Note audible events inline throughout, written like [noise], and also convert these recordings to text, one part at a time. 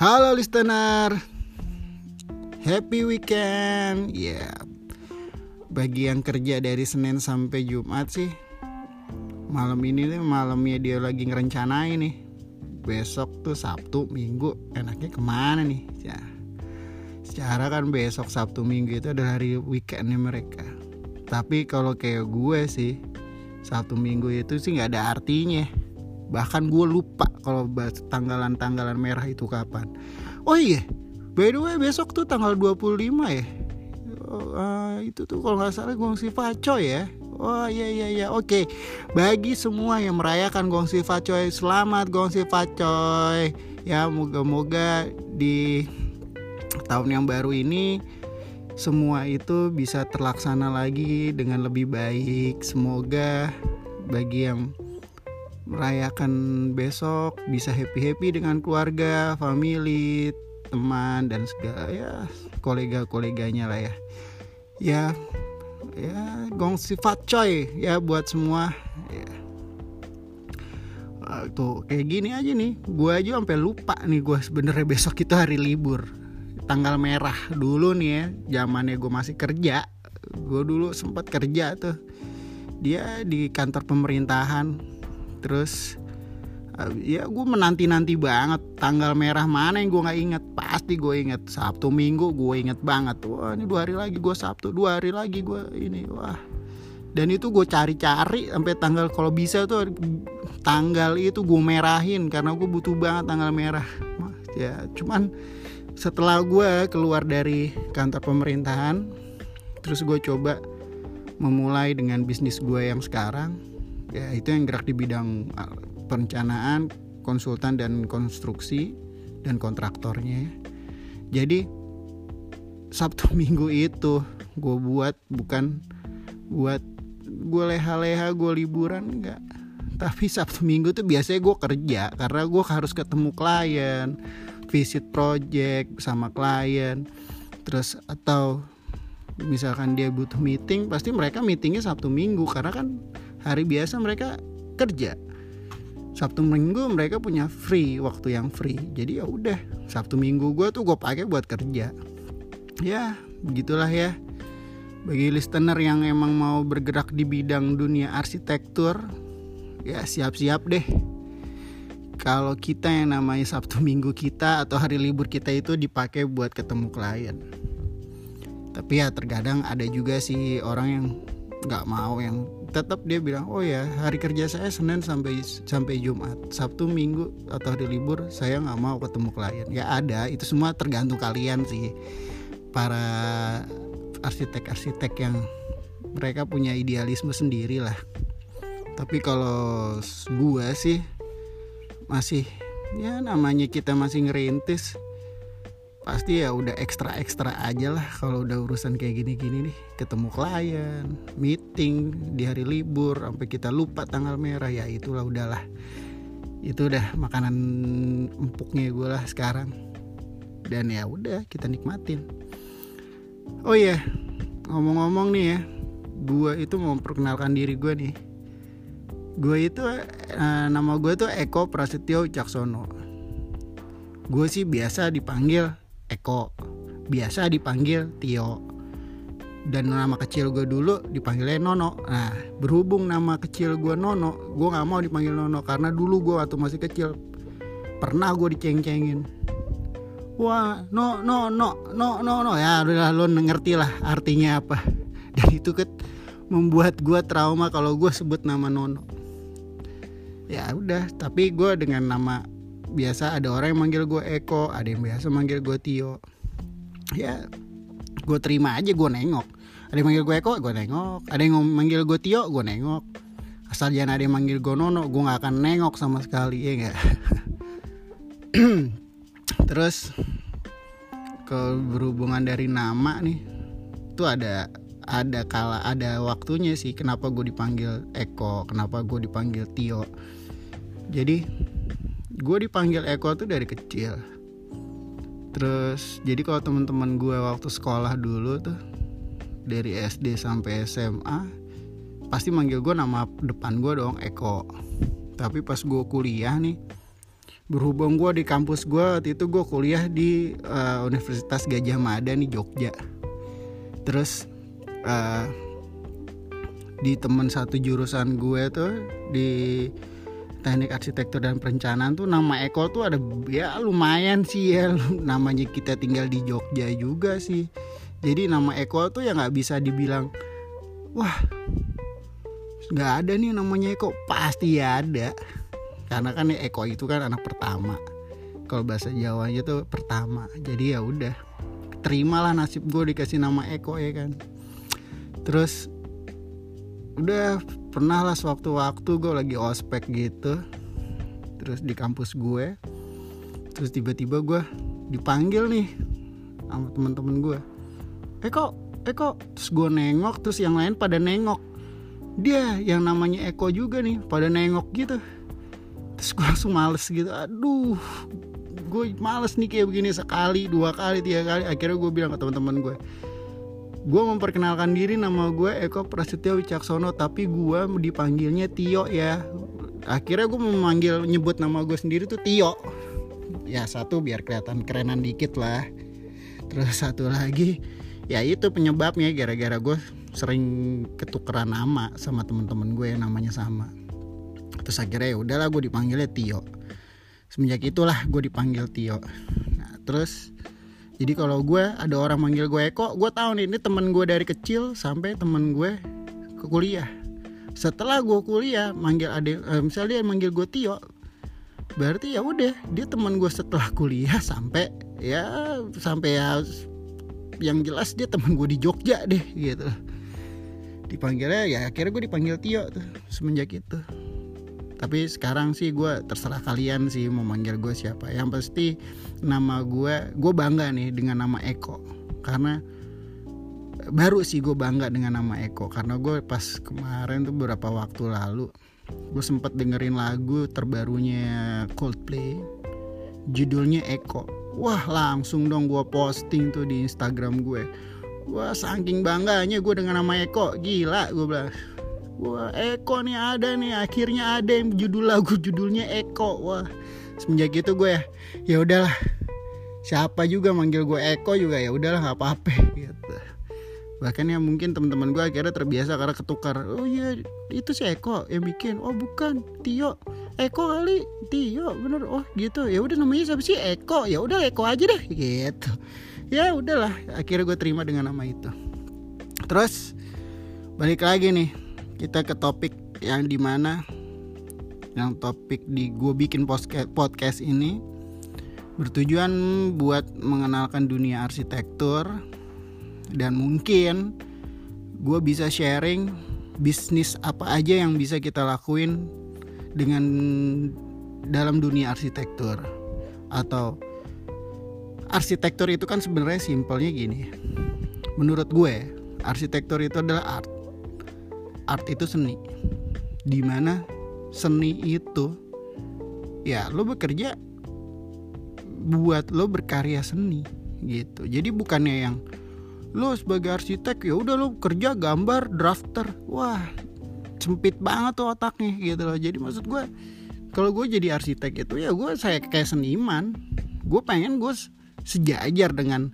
Halo listener, happy weekend. Ya, yeah. bagi yang kerja dari Senin sampai Jumat sih, malam ini nih malamnya dia lagi ngerencanain nih. Besok tuh Sabtu, Minggu, enaknya ke mana nih? Ya, secara kan besok Sabtu Minggu itu adalah hari weekendnya mereka. Tapi kalau kayak gue sih, Sabtu Minggu itu sih nggak ada artinya bahkan gue lupa kalau tanggalan-tanggalan merah itu kapan. Oh iya by the way besok tuh tanggal 25 ya? Uh, itu tuh kalau nggak salah gongsi facoy ya? Oh iya iya iya. Oke Bagi semua yang merayakan Gongsi Facoy Selamat Gongsi Facoy Ya moga-moga di tahun yang baru ini Semua itu bisa terlaksana lagi dengan lebih baik. Semoga bagi yang merayakan besok bisa happy happy dengan keluarga, family, teman dan segala ya kolega-koleganya lah ya. Ya ya gong sifat coy ya buat semua. Ya. Uh, tuh kayak gini aja nih, gue aja sampai lupa nih gue sebenarnya besok itu hari libur, tanggal merah dulu nih ya, zamannya gue masih kerja, gue dulu sempat kerja tuh, dia di kantor pemerintahan terus ya gue menanti nanti banget. Tanggal merah mana yang gue nggak inget? Pasti gue inget. Sabtu minggu gue inget banget. Wah ini dua hari lagi gue sabtu dua hari lagi gue ini wah. Dan itu gue cari-cari sampai tanggal kalau bisa tuh tanggal itu gue merahin karena gue butuh banget tanggal merah. Ya cuman setelah gue keluar dari kantor pemerintahan terus gue coba memulai dengan bisnis gue yang sekarang ya itu yang gerak di bidang uh, perencanaan konsultan dan konstruksi dan kontraktornya. Jadi Sabtu [laughs] Minggu itu gue buat bukan buat gue leha-leha gue liburan enggak. Tapi Sabtu Minggu tuh biasanya gue kerja karena gue harus ketemu klien visit project sama klien. Terus atau misalkan dia butuh meeting pasti mereka meetingnya Sabtu Minggu karena kan hari biasa mereka kerja. Sabtu Minggu mereka punya free waktu yang free. Jadi ya udah Sabtu Minggu gue tuh gue pakai buat kerja. Ya begitulah ya. Bagi listener yang emang mau bergerak di bidang dunia arsitektur ya siap-siap deh. Kalau kita yang namanya Sabtu Minggu kita atau hari libur kita itu dipakai buat ketemu klien. Tapi ya terkadang ada juga sih orang yang nggak mau yang tetap dia bilang oh ya hari kerja saya Senin sampai sampai Jumat. Sabtu Minggu atau hari libur saya nggak mau ketemu klien. Ya ada itu semua tergantung kalian sih. Para arsitek-arsitek yang mereka punya idealisme sendiri lah. Tapi kalau gua sih masih ya namanya kita masih ngerintis pasti ya udah ekstra ekstra aja lah kalau udah urusan kayak gini-gini nih. Ketemu klien meeting di hari libur sampai kita lupa tanggal merah ya itulah udahlah. Itu udah makanan empuknya gue lah sekarang. Dan ya udah kita nikmatin. Oh iya ngomong-ngomong nih ya gue itu mau memperkenalkan diri gue nih. Gue itu uh, nama gue tuh Eko Prasetyo Caksono gue sih biasa dipanggil Eko. Biasa dipanggil Tio. Dan nama kecil gue dulu dipanggilnya Nono. Nah berhubung nama kecil gue Nono gue nggak mau dipanggil Nono karena dulu gue waktu masih kecil pernah gue diceng-cengin. Wah no no no no no no. Ya udah lo ngerti lah artinya apa. [laughs] Dan itu kan membuat gue trauma kalau gue sebut nama Nono. Ya udah tapi gue dengan nama biasa ada orang yang manggil gue Eko ada yang biasa manggil gue Tio. Ya gue terima aja gue nengok. Ada yang manggil gue Eko gue nengok. Ada yang manggil gue Tio gue nengok. Asal jangan ada yang manggil gue Nono gue nggak akan nengok sama sekali ya enggak [clears throat] terus ke berhubungan dari nama nih itu ada ada kala ada waktunya sih kenapa gue dipanggil Eko kenapa gue dipanggil Tio. Jadi gue dipanggil Eko tuh dari kecil. Terus jadi kalau teman-teman gue waktu sekolah dulu tuh dari SD sampai SMA pasti manggil gue nama depan gue dong Eko. Tapi pas gue kuliah nih berhubung gue di kampus gue waktu itu gue kuliah di uh, Universitas Gajah Mada nih Jogja. Terus uh, di temen satu jurusan gue tuh di teknik arsitektur dan perencanaan tuh nama Eko tuh ada ya lumayan sih ya. [laughs] Namanya kita tinggal di Jogja juga sih. Jadi nama Eko tuh ya nggak bisa dibilang wah nggak ada nih namanya Eko. Pasti ada. Karena kan Eko itu kan anak pertama. Kalau bahasa Jawanya tuh pertama. Jadi ya udah terimalah nasib gue dikasih nama Eko ya kan. Terus udah pernah lah sewaktu-waktu gue lagi ospek gitu terus di kampus gue terus tiba-tiba gue dipanggil nih sama teman-teman gue Eko Eko terus gue nengok terus yang lain pada nengok. Dia yang namanya Eko juga nih pada nengok gitu. Terus gue langsung males gitu. Aduh gue males nih kayak begini sekali dua kali tiga kali. Akhirnya gue bilang ke teman-teman gue gue memperkenalkan diri nama gue Eko Prasetyo Wicaksono tapi gue dipanggilnya Tio ya. Akhirnya gue memanggil nyebut nama gue sendiri tuh Tio. Ya satu biar kelihatan kerenan dikit lah. Terus satu lagi ya itu penyebabnya gara-gara gue sering ketukeran nama sama temen-temen gue yang namanya sama. Terus akhirnya ya udahlah gue dipanggilnya Tio. Semenjak itulah gue dipanggil Tio. Nah terus jadi kalau gue ada orang manggil gue Eko gue tahu nih ini temen gue dari kecil sampai temen gue ke kuliah. Setelah gue kuliah manggil ade eh, misalnya dia manggil gue Tio berarti ya udah dia teman gue setelah [laughs] kuliah sampai ya sampai ya yang jelas dia teman gue di Jogja deh gitu. Dipanggilnya ya akhirnya gue dipanggil Tio tuh semenjak itu tapi sekarang sih gue terserah kalian sih mau manggil gue siapa. Yang pasti nama gue gue bangga nih dengan nama Eko. Karena baru sih gue bangga dengan nama Eko. Karena gue pas kemarin tuh beberapa waktu lalu gue sempet dengerin lagu terbarunya Coldplay. Judulnya Eko. Wah langsung dong gue posting tuh di Instagram gue wah saking bangganya gue dengan nama Eko. Gila gue bilang wah Eko nih ada nih. Akhirnya ada yang judul lagu judulnya Eko. Wah semenjak itu gue ya ya udahlah. Siapa juga manggil gue Eko juga ya udahlah nggak apa-apa [laughs] gitu. Bahkan ya mungkin teman-teman gue akhirnya terbiasa karena ketukar. Oh iya itu si Eko yang bikin. Oh bukan Tio. Eko kali Tio bener. Oh gitu. Ya udah namanya siapa sih? Eko. Ya udah Eko aja deh gitu. Ya udahlah akhirnya gue terima dengan nama itu. Terus balik lagi nih kita ke topik yang di mana yang topik di gue bikin podcast ini bertujuan buat mengenalkan dunia arsitektur dan mungkin gue bisa sharing bisnis apa aja yang bisa kita lakuin dengan dalam dunia arsitektur. Atau arsitektur itu kan sebenarnya simpelnya gini. Menurut gue arsitektur itu adalah art art itu seni. Di mana seni itu ya lo bekerja buat lo berkarya seni gitu. Jadi bukannya yang lo sebagai arsitek ya udah lo kerja gambar drafter. Wah sempit banget tuh otaknya gitu loh. Jadi maksud gue kalau gue jadi arsitek itu ya gue saya kayak seniman. Gue pengen gue sejajar dengan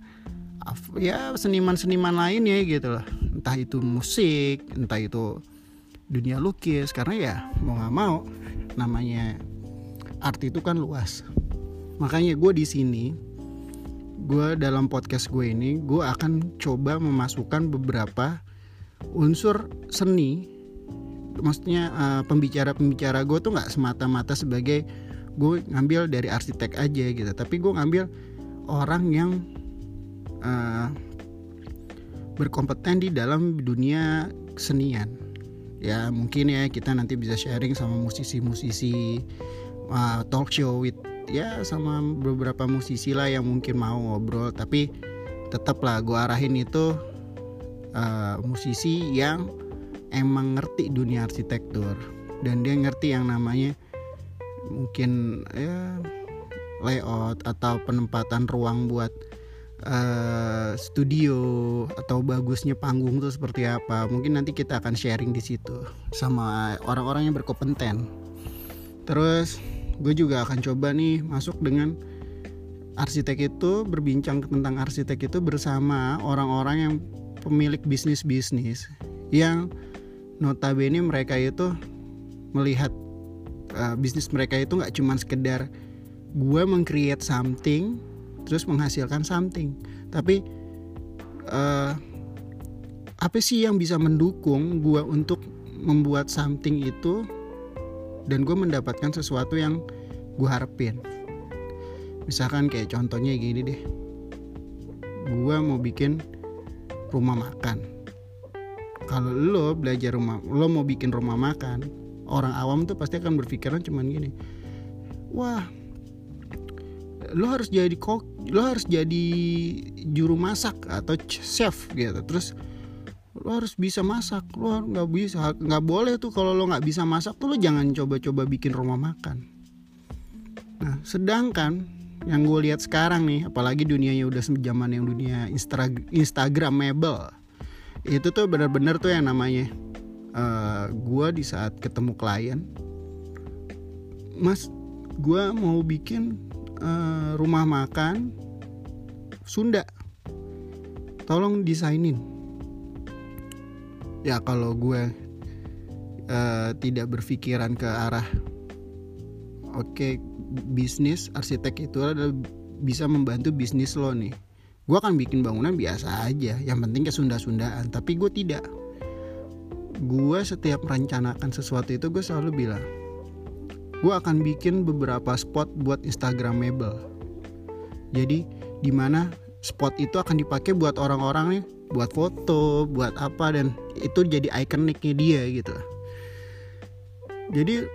ya seniman-seniman lainnya gitu loh entah itu musik entah itu dunia lukis karena ya mau nggak mau namanya art itu kan luas. Makanya gue di sini gue dalam podcast gue ini gue akan coba memasukkan beberapa unsur seni. Maksudnya uh, pembicara-pembicara gue tuh nggak semata-mata sebagai gue ngambil dari arsitek aja gitu. Tapi gue ngambil orang yang uh, berkompeten di dalam dunia kesenian. Ya mungkin ya kita nanti bisa sharing sama musisi-musisi uh, talk show with ya sama beberapa musisi lah yang mungkin mau ngobrol. Tapi tetap lah gue arahin itu uh, musisi yang emang ngerti dunia arsitektur. Dan dia ngerti yang namanya mungkin ya layout atau penempatan ruang buat uh, studio atau bagusnya panggung itu seperti apa. Mungkin nanti kita akan sharing di situ sama orang-orang yang berkompeten. Terus gue juga akan coba nih masuk dengan arsitek itu berbincang tentang arsitek itu bersama orang-orang yang pemilik bisnis-bisnis yang notabene mereka itu melihat uh, bisnis mereka itu nggak cuma sekedar gue mengcreate something terus menghasilkan something. Tapi uh, apa sih yang bisa mendukung gue untuk membuat something itu dan gue mendapatkan sesuatu yang gue harapin? Misalkan kayak contohnya gini deh. Gue mau bikin rumah makan. Kalau lo belajar rumah lo mau bikin rumah makan orang awam tuh pasti akan berpikiran cuman gini wah lo harus jadi kok lo harus jadi juru masak atau chef gitu. Terus lo harus bisa masak. Lo nggak bisa nggak boleh tuh kalau lo nggak bisa masak tuh lo jangan coba-coba bikin rumah makan. Nah sedangkan yang gue lihat sekarang nih apalagi dunianya udah zaman yang dunia Instra Instagramable itu tuh benar-benar tuh yang namanya uh, gue di saat ketemu klien mas gue mau bikin uh, rumah makan Sunda. Tolong desainin ya kalau gue uh, tidak berpikiran ke arah oke okay, bisnis arsitek itu adalah bisa membantu bisnis lo nih. Gue akan bikin bangunan biasa aja yang penting ke Sunda-Sundaan tapi gue tidak. Gue setiap merencanakan sesuatu itu gue selalu bilang gue akan bikin beberapa spot buat Instagramable. Jadi di mana spot itu akan dipakai buat orang-orang nih buat foto buat apa dan itu jadi ikoniknya dia gitu. Jadi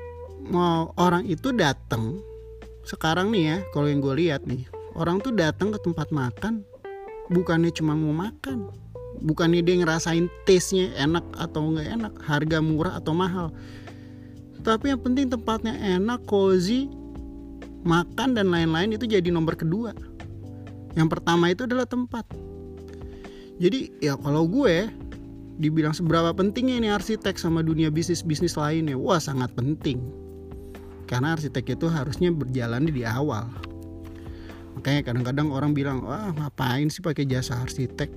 mau orang itu datang sekarang nih ya kalau yang gue lihat nih orang tuh datang ke tempat makan bukannya cuma mau makan bukannya dia ngerasain taste-nya enak atau nggak enak harga murah atau mahal tapi yang penting tempatnya enak cozy makan dan lain-lain itu jadi nomor kedua. Yang pertama itu adalah tempat. Jadi ya kalau gue dibilang seberapa pentingnya ini arsitek sama dunia bisnis bisnis lainnya wah sangat penting. Karena arsitek itu harusnya berjalan di awal. Makanya kadang-kadang orang bilang wah ngapain sih pakai jasa arsitek?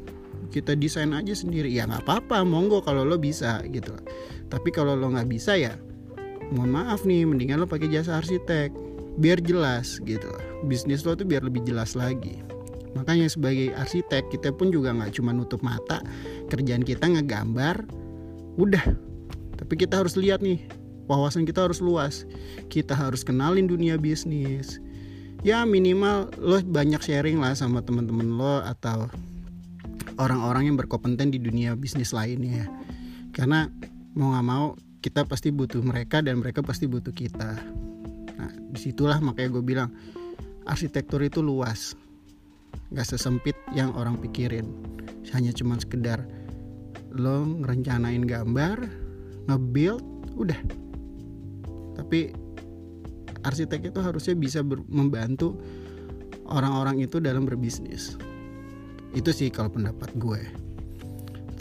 Kita desain aja sendiri. Ya nggak apa-apa monggo kalau lo bisa gitu. Tapi kalau lo nggak bisa ya mohon maaf nih mendingan lo pakai jasa arsitek. Biar jelas gitu. Bisnis lo tuh biar lebih jelas lagi. Makanya sebagai arsitek kita pun juga nggak cuma nutup mata. Kerjaan kita ngegambar udah. Tapi kita harus lihat nih wawasan kita harus luas. Kita harus kenalin dunia bisnis. Ya minimal lo banyak sharing lah sama teman-teman lo atau orang-orang yang berkompeten di dunia bisnis lainnya. Karena mau nggak mau kita pasti butuh mereka dan mereka pasti butuh kita. Nah di situlah makanya gue bilang arsitektur itu luas. Gak sesempit yang orang pikirin. Hanya cuma sekedar lo ngerencanain gambar nge-build udah. Tapi arsitek itu harusnya bisa membantu orang-orang itu dalam berbisnis. Itu sih kalau pendapat gue.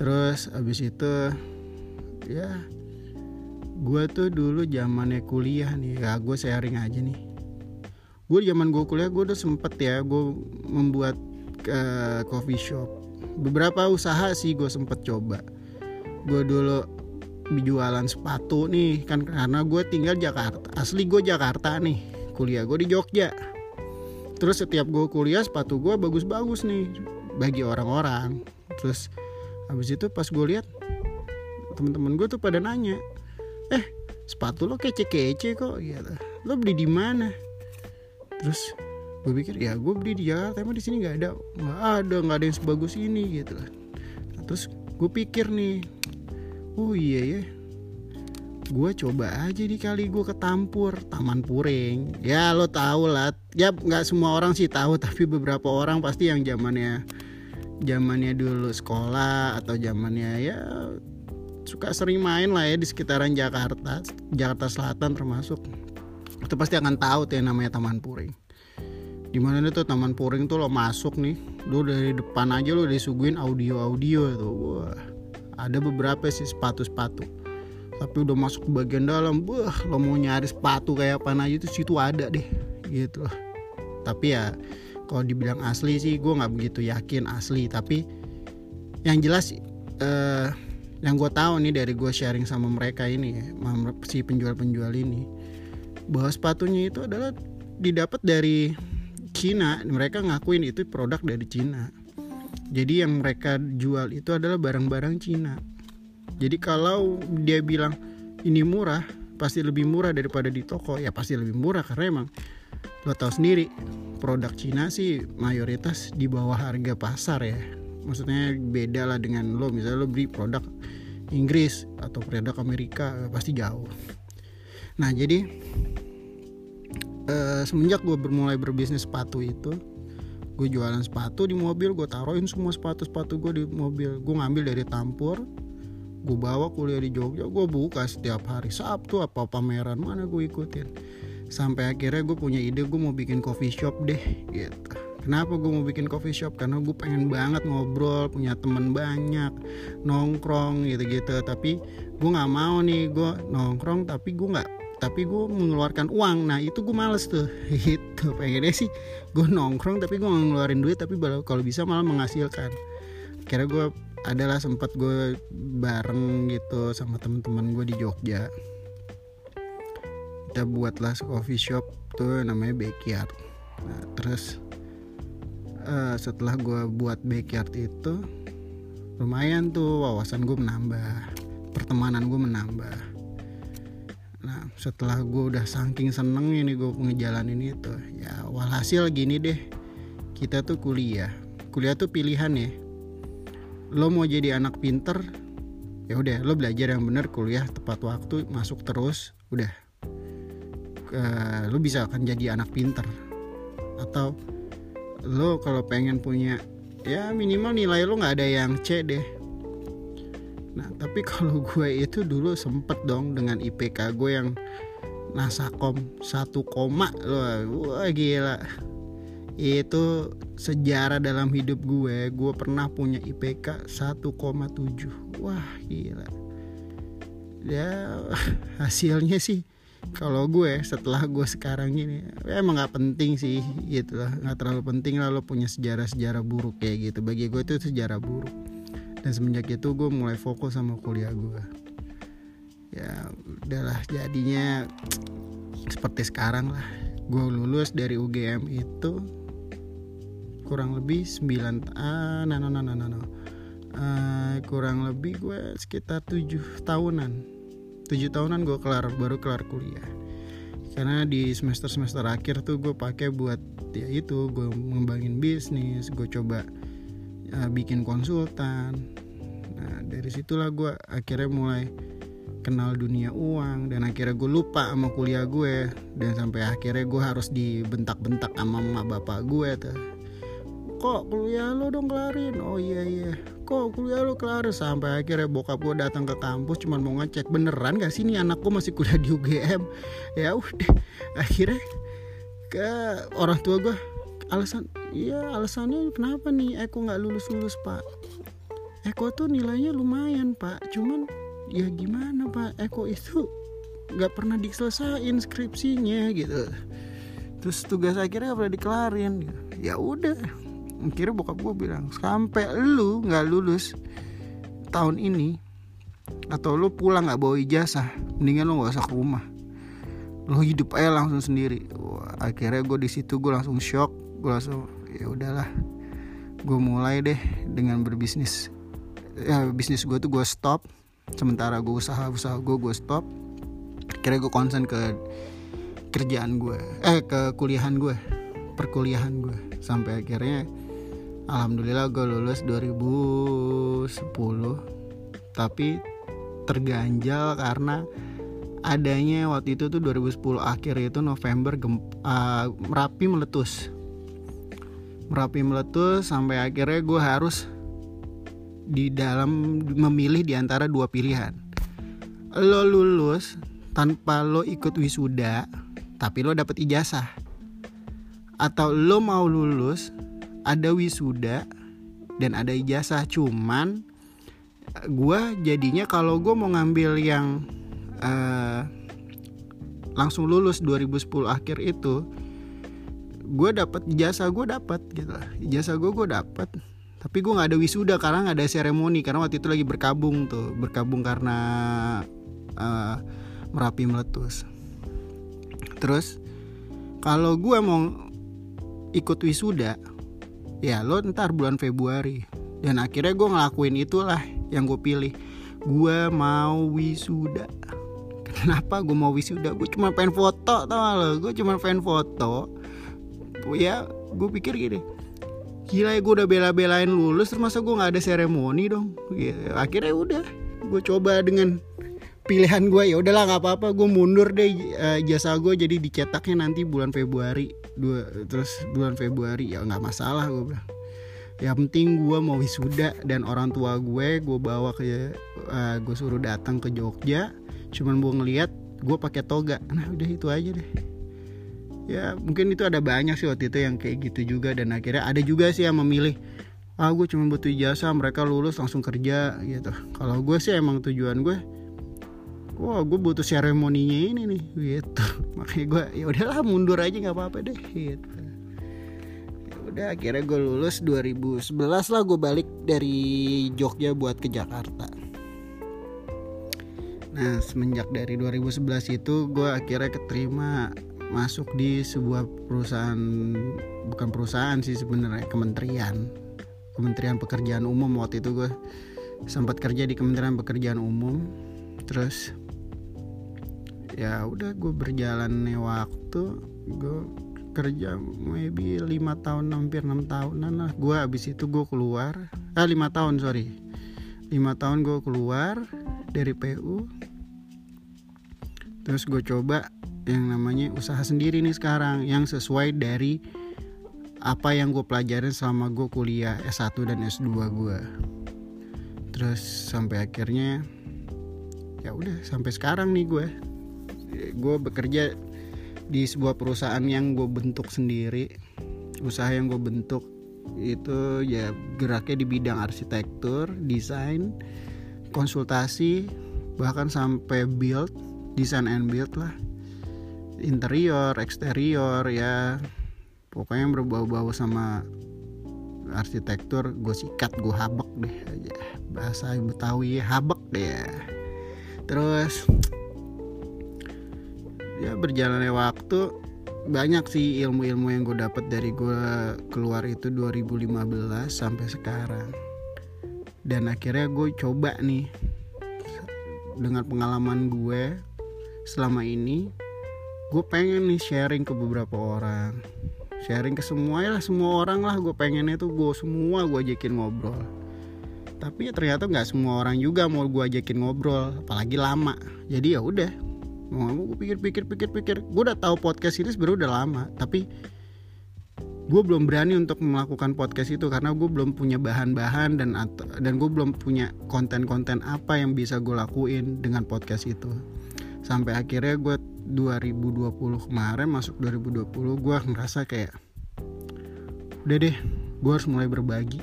Terus abis itu ya gue tuh dulu zamannya kuliah nih. Ya gue sharing aja nih. Gue zaman gue kuliah gue udah sempet ya gue membuat uh, coffee shop. Beberapa usaha sih gue sempet coba. Gue dulu jualan sepatu nih kan karena gue tinggal Jakarta asli gue Jakarta nih kuliah gue di Jogja. Terus setiap gue kuliah sepatu gue bagus-bagus nih bagi orang-orang. Terus habis itu pas gue lihat teman-teman gue tuh pada nanya eh sepatu lo kece-kece kok gitu lo beli di mana? Terus gue pikir ya gue beli di Jakarta emang di sini nggak ada nggak ada nggak ada yang sebagus ini gitu nah, terus gue pikir nih oh iya ya gue coba aja di kali gue ketampur Taman Puring ya lo tau lah. Ya nggak semua orang sih tahu [laughs] tapi beberapa orang pasti yang zamannya zamannya dulu sekolah atau zamannya ya suka sering main lah ya di sekitaran Jakarta Jakarta Selatan termasuk. Itu pasti akan tahu tuh yang namanya Taman Puring. Di mana itu Taman Puring tuh lo masuk nih lo dari depan aja lo disuguhin audio audio tuh. Wah ada beberapa sih sepatu-sepatu. Tapi udah masuk ke bagian dalam wah lo mau nyari sepatu kayak apa aja itu situ ada deh gitu. Tapi ya kalau dibilang asli sih gue nggak begitu yakin asli. Tapi yang jelas eh, yang gue tahu nih dari gue sharing sama mereka ini si penjual-penjual ini bahwa sepatunya itu adalah didapat dari Cina. Mereka ngakuin itu produk dari Cina. Jadi yang mereka jual itu adalah barang-barang Cina. Jadi kalau dia bilang ini murah pasti lebih murah daripada di toko. Ya pasti lebih murah karena emang lo tau sendiri produk Cina sih mayoritas di bawah harga pasar ya maksudnya beda lah dengan lo. Misalnya lo beli produk Inggris atau produk Amerika pasti jauh. Nah jadi uh, semenjak gue bermulai berbisnis sepatu itu gue jualan sepatu di mobil gue taruhin semua sepatu sepatu gue di mobil. Gue ngambil dari Tampur gue bawa kuliah di Jogja gue buka setiap hari. Sabtu apa pameran mana gue ikutin. Sampai akhirnya gue punya ide gue mau bikin coffee shop deh gitu Kenapa gue mau bikin coffee shop? Karena gue pengen banget ngobrol, punya temen banyak, nongkrong gitu-gitu. Tapi gue nggak mau nih gue nongkrong, tapi gue nggak tapi gue mengeluarkan uang. Nah itu gue males tuh. [laughs] Itu pengennya sih gue nongkrong tapi gue ngeluarin duit tapi kalau bisa malah menghasilkan. Kira gue adalah sempat gue bareng gitu sama teman-teman gue di Jogja. Kita buatlah coffee shop tuh namanya backyard. Nah, terus uh, setelah gue buat backyard itu lumayan tuh wawasan gue menambah pertemanan gue menambah. Nah setelah gue udah saking seneng ini gue ngejalanin itu Ya walhasil gini deh Kita tuh kuliah. Kuliah tuh pilihan ya. Lo mau jadi anak pinter ya udah lo belajar yang bener kuliah tepat waktu masuk terus udah. Uh, lo bisa akan jadi anak pinter. Atau lo kalau pengen punya ya minimal nilai lo nggak ada yang C deh. Nah tapi [laughs] kalau gue itu dulu sempet dong dengan IPK gue yang nasakom satu koma. Loh wah gila. Itu sejarah dalam hidup gue gue pernah punya IPK 1,7 wah gila. Ya [laughs] hasilnya sih kalau gue setelah gue sekarang ini ya emang nggak penting sih gitu lah. Nggak terlalu penting lah lo punya sejarah sejarah buruk kayak gitu. Bagi gue itu sejarah buruk. Dan semenjak itu gue mulai fokus sama kuliah gue. Ya udahlah jadinya seperti sekarang lah. Gue lulus dari UGM itu kurang lebih 9 ah no no no no no, Uh, kurang lebih gue sekitar 7 tahunan 7 tahunan gue kelar baru kelar kuliah. Karena di semester semester akhir tuh gue pakai buat ya itu gue ngembangin bisnis gue coba uh, bikin konsultan. Nah dari situlah gue akhirnya mulai kenal dunia uang dan akhirnya gue lupa sama kuliah gue dan sampai akhirnya gue harus dibentak-bentak sama mama bapak gue tuh. Kok kuliah lo dong kelarin? Oh iya iya kok kuliah lo kelar? Sampai akhirnya bokap gue datang ke kampus cuma mau ngecek beneran gak sih? Nih anak gue masih kuliah di UGM ya udah. [laughs] Akhirnya ke orang tua gue alasan? Iya alasannya kenapa nih? Eko nggak lulus lulus pak Eko tuh nilainya lumayan pak. Cuman ya gimana pak? Eko itu nggak pernah diselesain skripsinya gitu. Terus tugas akhirnya pernah dikelarin. Ya udah akhirnya bokap gue bilang sampai lu nggak lulus tahun ini atau lu pulang nggak bawa ijazah mendingan lu nggak usah ke rumah. Lo hidup aja langsung sendiri. Wah, akhirnya gue di situ gue langsung shock. Gue langsung ya udahlah gue mulai deh dengan berbisnis. Ya bisnis gue tuh gue stop. Sementara gue usaha usaha gue gue stop. Kira gue konsen ke kerjaan gue eh ke kuliahan gue perkuliahan gue sampai akhirnya alhamdulillah gue lulus 2010 tapi terganjal karena adanya waktu itu tuh 2010 akhir itu November gemp, uh, Merapi meletus. Merapi meletus sampai akhirnya gue harus di dalam memilih di antara dua pilihan. Lo lulus tanpa lo ikut wisuda tapi lo dapet ijazah. Atau lo mau lulus ada wisuda dan ada ijazah cuman gue jadinya kalau gue mau ngambil yang uh, langsung lulus 2010 akhir itu gue dapat jasa gue dapat gitu jasa gue gue dapat tapi gue nggak ada wisuda karena nggak ada seremoni karena waktu itu lagi berkabung tuh. Berkabung karena uh, merapi meletus. Terus kalau gue mau ikut wisuda ya lo ntar bulan Februari. Dan akhirnya gue ngelakuin itulah yang gue pilih. Gue mau wisuda. Kenapa gue mau wisuda? Gue cuma pengen foto tau lo? Gue cuma pengen foto. Ya gue pikir gini. Gila ya gue udah bela-belain lulus terus masa gue nggak ada seremoni dong? Ya, akhirnya udah. Gue coba dengan pilihan gue ya udahlah nggak apa-apa. Gue mundur deh uh, jasa gue jadi dicetaknya nanti bulan Februari. Dua terus bulan Februari ya nggak masalah gue bilang. Ya penting gue mau wisuda dan orang tua gue gue bawa ke uh, eh, gue suruh datang ke Jogja. Cuman gue ngeliat gue pakai toga. Nah udah itu aja deh. Ya mungkin itu ada banyak sih waktu itu yang kayak gitu juga. Dan akhirnya ada juga sih yang memilih ah gue cuma butuh jasa mereka lulus langsung kerja gitu. Kalau gue sih emang tujuan gue wah gue butuh seremoninya ini nih gitu. [laughs] Makanya gue ya udahlah mundur aja nggak apa-apa deh gitu. Ya udah akhirnya gue lulus 2011 lah gue balik dari Jogja buat ke Jakarta. Nah semenjak dari 2011 itu gue akhirnya keterima masuk di sebuah perusahaan bukan perusahaan sih sebenarnya kementerian. Kementerian Pekerjaan Umum waktu itu gue sempat kerja di Kementerian Pekerjaan Umum. Terus ya udah gue berjalan nih waktu gue kerja maybe lima tahun hampir enam tahunan lah. Gue abis itu gue keluar ah lima tahun sorry. Lima tahun gue keluar dari PU terus gue coba yang namanya usaha sendiri nih sekarang yang sesuai dari apa yang gue pelajarin selama gue kuliah S1 dan S2 gue terus sampai akhirnya ya udah sampai sekarang nih gue gue bekerja di sebuah perusahaan yang gue bentuk sendiri. Usaha yang gue bentuk itu ya geraknya di bidang arsitektur desain konsultasi bahkan sampai build desain and build lah. Interior eksterior ya. Pokoknya yang berbau-bau sama arsitektur gue sikat gue habek deh aja. Bahasa betawi habek deh. Terus ya berjalannya waktu banyak sih ilmu-ilmu yang gue dapat dari gue keluar itu 2015 sampai sekarang. Dan akhirnya gue coba nih dengan pengalaman gue selama ini gue pengen nih sharing ke beberapa orang. Sharing ke semua ya semua orang lah gue pengennya tuh gue semua gue ajakin ngobrol. Tapi ya ternyata nggak semua orang juga mau gue ajakin ngobrol apalagi lama. Jadi ya udah gue pikir pikir pikir pikir. Gue udah tahu podcast ini sebenarnya udah lama tapi gue belum berani untuk melakukan podcast itu karena gue belum punya bahan-bahan dan dan gue belum punya konten-konten apa yang bisa gue lakuin dengan podcast itu. Sampai akhirnya gue 2020 kemarin masuk 2020 gue ngerasa kayak udah deh gue harus mulai berbagi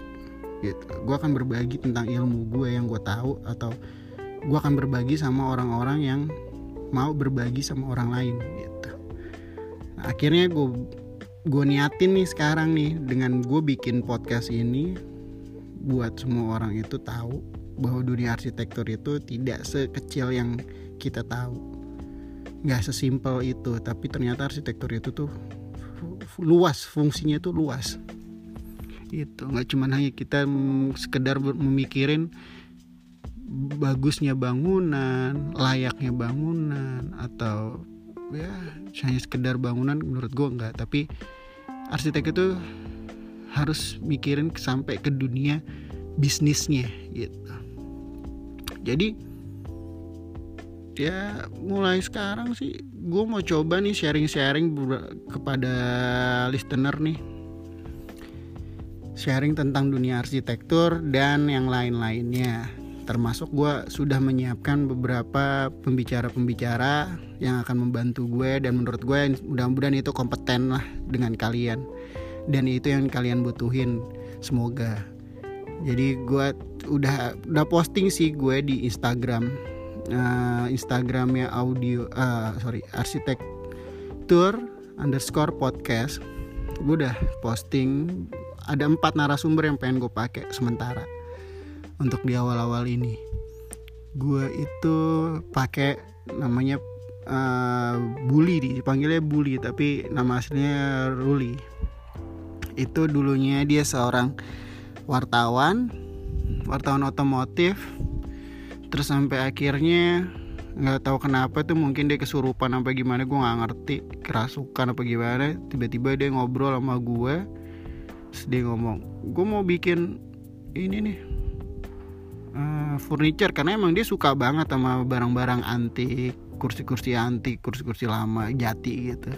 gitu. Gue akan berbagi tentang ilmu gue yang gue tahu atau gue akan berbagi sama orang-orang yang mau berbagi sama orang lain gitu. Nah, akhirnya gue gue niatin nih sekarang nih dengan gue bikin podcast ini buat semua orang itu tahu bahwa dunia arsitektur itu tidak sekecil yang kita tahu. Nggak sesimpel itu tapi ternyata arsitektur itu tuh luas fungsinya itu luas. Itu nggak cuma hanya kita sekedar memikirin bagusnya bangunan, layaknya bangunan atau ya hanya sekedar bangunan menurut gue enggak. Tapi arsitek itu harus mikirin sampai ke dunia bisnisnya gitu. Jadi ya mulai sekarang sih gue mau coba nih sharing-sharing kepada listener nih. Sharing tentang dunia arsitektur dan yang lain-lainnya termasuk gue sudah menyiapkan beberapa pembicara-pembicara yang akan membantu gue dan menurut gue mudah-mudahan itu kompeten lah dengan kalian. Dan itu yang kalian butuhin semoga. Jadi gue udah udah posting sih gue di Instagram. Uh, Instagramnya audio uh, sorry arsitektur underscore podcast. Gue udah posting ada empat narasumber yang pengen gue pakai sementara untuk di awal-awal ini. Gue itu pakai namanya uh, Bully dipanggilnya Bully tapi nama aslinya Ruli. Itu dulunya dia seorang wartawan wartawan otomotif. Terus sampai akhirnya nggak tahu kenapa tuh mungkin dia kesurupan apa gimana gue nggak ngerti kerasukan apa gimana. Tiba-tiba dia ngobrol sama gue terus dia ngomong gue mau bikin ini nih uh, furniture karena emang dia suka banget sama barang-barang antik kursi-kursi antik kursi-kursi lama jati gitu.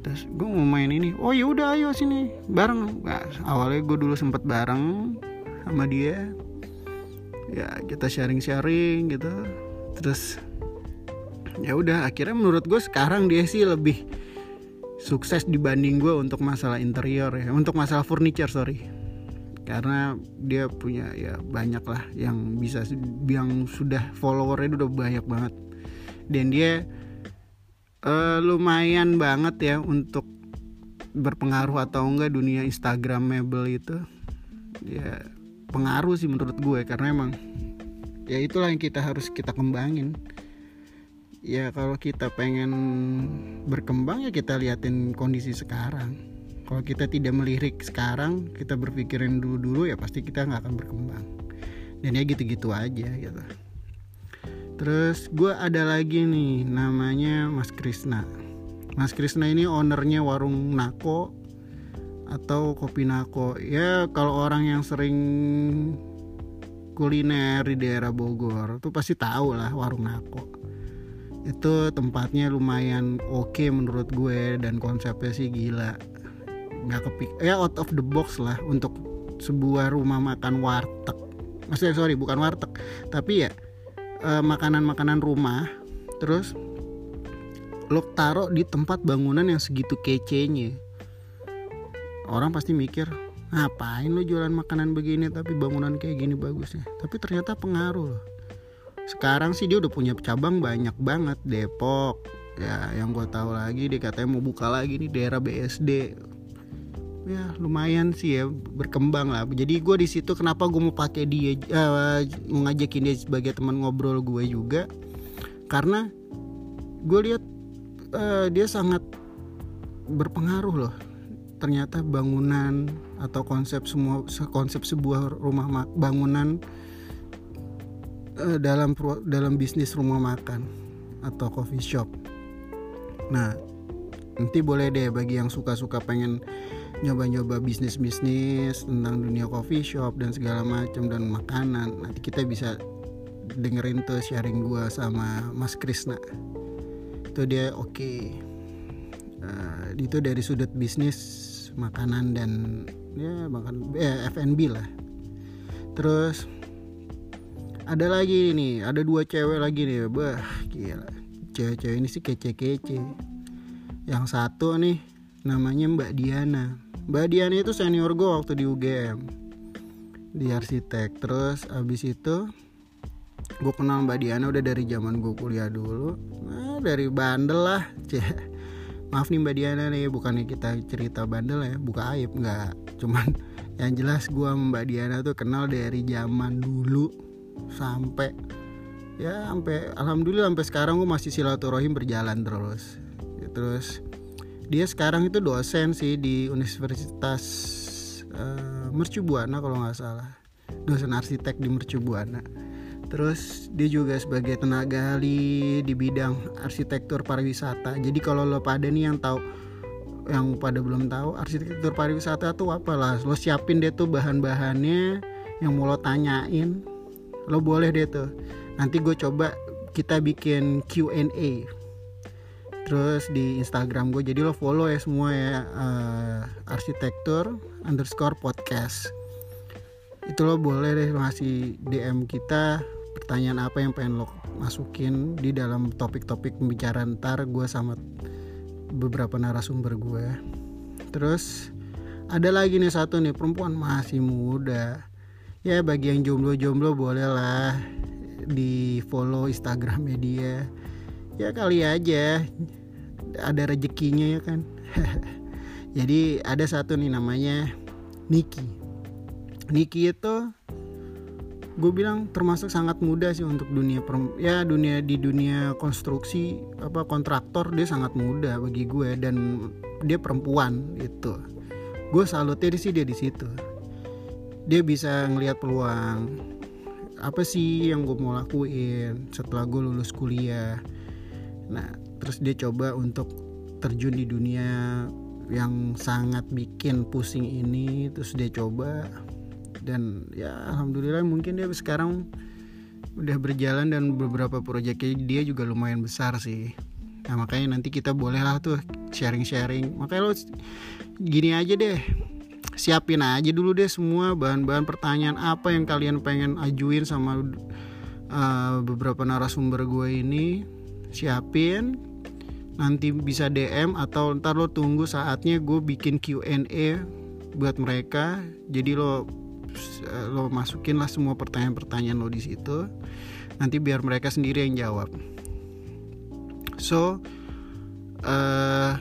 Terus gue mau main ini. Oh ya udah ayo sini. Bareng. Nah, awalnya gue dulu sempet bareng sama dia. Ya kita sharing-sharing gitu. Terus ya udah akhirnya menurut gue sekarang dia sih lebih sukses dibanding gue untuk masalah interior ya. Untuk masalah furniture sorry karena dia punya ya banyak lah yang bisa yang sudah followernya udah banyak banget. Dan dia uh, lumayan banget ya untuk berpengaruh atau enggak dunia Instagramable itu. Ya pengaruh sih menurut gue karena emang ya itulah yang kita harus kita kembangin. Ya kalau kita pengen berkembang ya kita liatin kondisi sekarang kalau kita tidak melirik sekarang kita berpikirin dulu dulu ya pasti kita nggak akan berkembang. Dan ya gitu-gitu aja gitu. Terus gue ada lagi nih namanya Mas Krisna. Mas Krisna ini ownernya warung Nako atau kopi Nako. Ya kalau orang yang sering kuliner di daerah Bogor tuh pasti tahu lah warung Nako. Itu tempatnya lumayan oke okay menurut gue dan konsepnya sih gila nggak kepik ya out of the box lah untuk sebuah rumah makan warteg. Maksudnya sorry bukan warteg tapi ya eh, makanan-makanan rumah terus lo taruh di tempat bangunan yang segitu kecenya. Orang pasti mikir ngapain lo jualan makanan begini tapi bangunan kayak gini bagusnya? Tapi ternyata pengaruh sekarang sih dia udah punya cabang banyak banget Depok ya yang gue tahu lagi dia katanya mau buka lagi nih daerah BSD ya lumayan sih ya berkembang lah. Jadi gue di situ kenapa gue mau pakai dia uh, mau ngajakin dia sebagai teman ngobrol gue juga. Karena gue lihat uh, dia sangat berpengaruh loh. Ternyata bangunan atau konsep semua konsep sebuah rumah bangunan uh, dalam dalam bisnis rumah makan atau coffee shop. Nah, nanti boleh deh bagi yang suka-suka pengen nyoba-nyoba bisnis-bisnis tentang dunia coffee shop dan segala macam dan makanan. Nanti kita bisa dengerin tuh sharing gua sama Mas Krisna. Itu dia oke. Okay. Uh, itu dari sudut bisnis makanan dan ya makan eh, F&B lah terus ada lagi nih ada dua cewek lagi nih bah gila cewek-cewek ini sih kece-kece yang satu nih namanya Mbak Diana Mbak Diana itu senior gue waktu di UGM di arsitek. Terus abis itu gue kenal Mbak Diana udah dari zaman gue kuliah dulu. Nah, dari bandel lah cek. Maaf nih Mbak Diana nih bukannya kita cerita bandel ya buka aib nggak cuman yang jelas gue sama Mbak Diana tuh kenal dari zaman dulu sampai ya sampai alhamdulillah sampai sekarang gue masih silaturahim berjalan terus. Terus dia sekarang itu dosen sih di Universitas uh, Mercu Buana kalau nggak salah. Dosen arsitek di Mercu Buana Terus dia juga sebagai tenaga ahli di bidang arsitektur pariwisata. Jadi kalau lo pada nih yang tahu yang pada belum tahu arsitektur pariwisata tuh apa lah? Lo siapin deh tuh bahan-bahannya yang mau lo tanyain. Lo boleh deh tuh. Nanti gue coba kita bikin Q&A terus di Instagram gue jadi lo follow ya semua ya uh, arsitektur underscore podcast. Itu lo boleh deh ngasih DM kita pertanyaan apa yang pengen lo masukin di dalam topik-topik pembicaraan ntar gue sama beberapa narasumber gue terus ada lagi nih satu nih perempuan masih muda. Ya bagi yang jomblo-jomblo boleh lah di follow Instagramnya dia. Ya kali aja ada rezekinya ya kan. [laughs] Jadi ada satu nih namanya Niki. Niki itu gue bilang termasuk sangat muda sih untuk dunia ya dunia di dunia konstruksi apa kontraktor dia sangat muda bagi gue dan dia perempuan itu gue salutnya sih dia di situ. Dia bisa ngelihat peluang apa sih yang gue mau lakuin setelah gue lulus kuliah. Nah terus dia coba untuk terjun di dunia yang sangat bikin pusing ini. Terus dia coba dan ya alhamdulillah mungkin dia sekarang udah berjalan dan beberapa proyeknya dia juga lumayan besar sih. Nah makanya nanti kita boleh lah tuh sharing-sharing. Makanya lo gini aja deh. Siapin aja dulu deh semua bahan-bahan pertanyaan apa yang kalian pengen ajuin sama uh, beberapa narasumber gue ini. Siapin nanti bisa DM atau ntar lo tunggu saatnya gue bikin Q&A buat mereka. Jadi lo lo masukin lah semua pertanyaan-pertanyaan lo di situ. Nanti biar mereka sendiri yang jawab. So uh,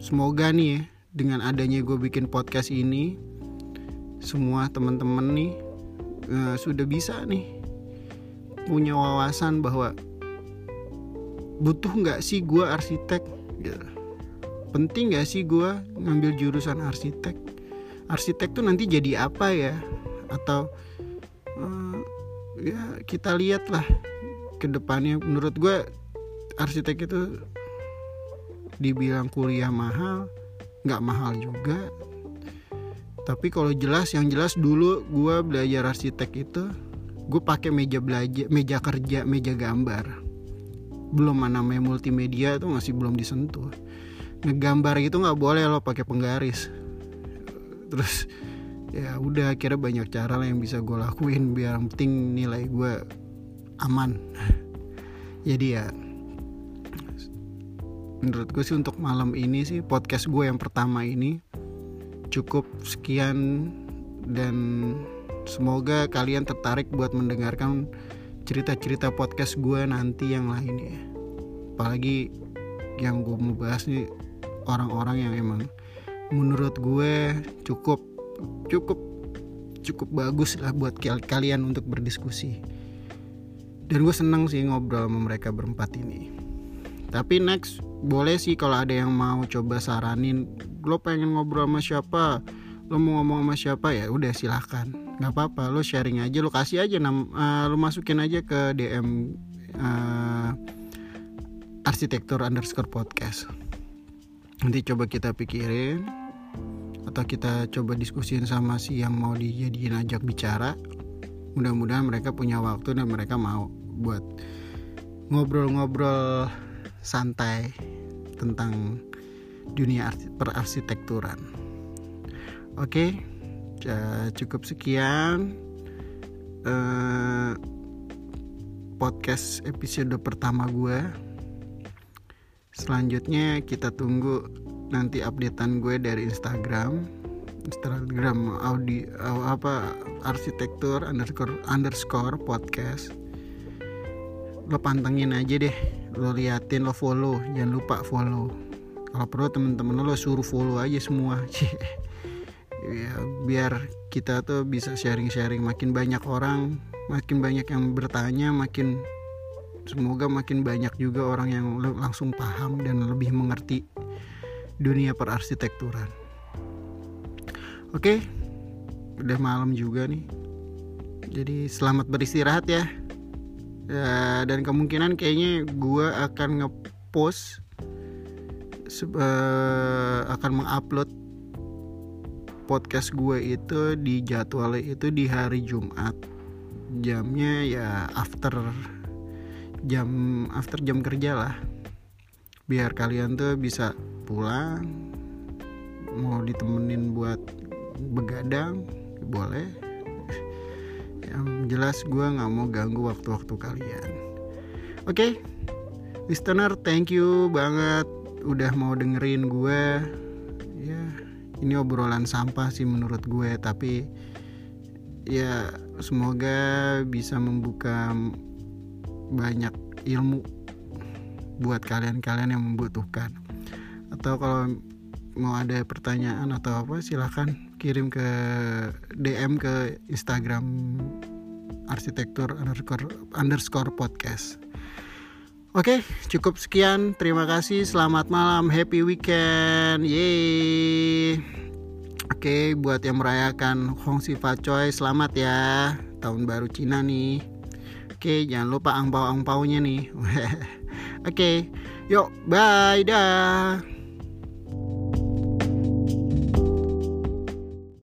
semoga nih ya dengan adanya gue bikin podcast ini semua teman-teman nih uh, sudah bisa nih punya wawasan bahwa butuh nggak sih gue arsitek? Gitu. penting nggak sih gue ngambil jurusan arsitek? Arsitek tuh nanti jadi apa ya? Atau uh, ya kita lihat lah ke depannya. Menurut gue arsitek itu dibilang kuliah mahal nggak mahal juga. Tapi kalau jelas yang jelas dulu gue belajar arsitek itu gue pakai meja belajar meja kerja meja gambar belum namanya multimedia itu masih belum disentuh. Ngegambar itu nggak boleh lo pakai penggaris. Terus ya udah akhirnya banyak cara lah yang bisa gue lakuin biar penting nilai gue aman. Jadi ya menurut gue sih untuk malam ini sih podcast gue yang pertama ini cukup sekian dan semoga kalian tertarik buat mendengarkan cerita-cerita podcast gue nanti yang lainnya apalagi yang gue mau bahas nih orang-orang yang emang menurut gue cukup cukup cukup bagus lah buat kalian untuk berdiskusi. Dan gue seneng sih ngobrol sama mereka berempat ini. Tapi next boleh sih kalau ada yang mau coba saranin lo pengen ngobrol sama siapa? Lo mau ngomong sama siapa? Ya udah silahkan nggak apa-apa lo sharing aja lo kasih aja nam uh, lo masukin aja ke DM uh, eh, arsitektur underscore podcast. Nanti coba kita pikirin atau kita coba diskusin sama si yang mau dijadiin ajak bicara. Mudah-mudahan mereka punya waktu dan mereka mau buat ngobrol-ngobrol santai tentang dunia perarsitekturan. Oke cukup sekian uh, podcast episode pertama gue selanjutnya kita tunggu nanti updatean gue dari Instagram. Instagram Audi apa arsitektur underscore underscore podcast. Lo pantengin aja deh lo liatin lo follow. Jangan lupa follow. Kalau perlu temen-temen lo suruh follow aja semua [laughs] ya biar kita tuh bisa sharing-sharing makin banyak orang makin banyak yang bertanya makin semoga makin banyak juga orang yang langsung paham dan lebih mengerti dunia perarsitekturan. Oke, udah malam juga nih. Jadi selamat beristirahat ya. ya dan kemungkinan kayaknya gue akan ngepost uh, akan mengupload podcast gue itu di jadwal itu di hari Jumat. Jamnya ya after jam after jam kerja lah. Biar kalian tuh bisa pulang mau ditemenin buat begadang boleh yang jelas gue nggak mau ganggu waktu-waktu kalian oke okay? listener thank you banget udah mau dengerin gue ini obrolan sampah sih menurut gue tapi ya semoga bisa membuka banyak ilmu buat kalian-kalian yang membutuhkan. Atau kalau mau ada pertanyaan atau apa silahkan kirim ke DM ke Instagram arsitektur underscore, underscore podcast Oke, cukup sekian. Terima kasih. Selamat malam. Happy weekend. Yeay. Oke, buat yang merayakan Hong Sifa Choi, selamat ya. Tahun baru Cina nih. Oke, jangan lupa angpau-angpaunya nih. [laughs] Oke, yuk, bye dah.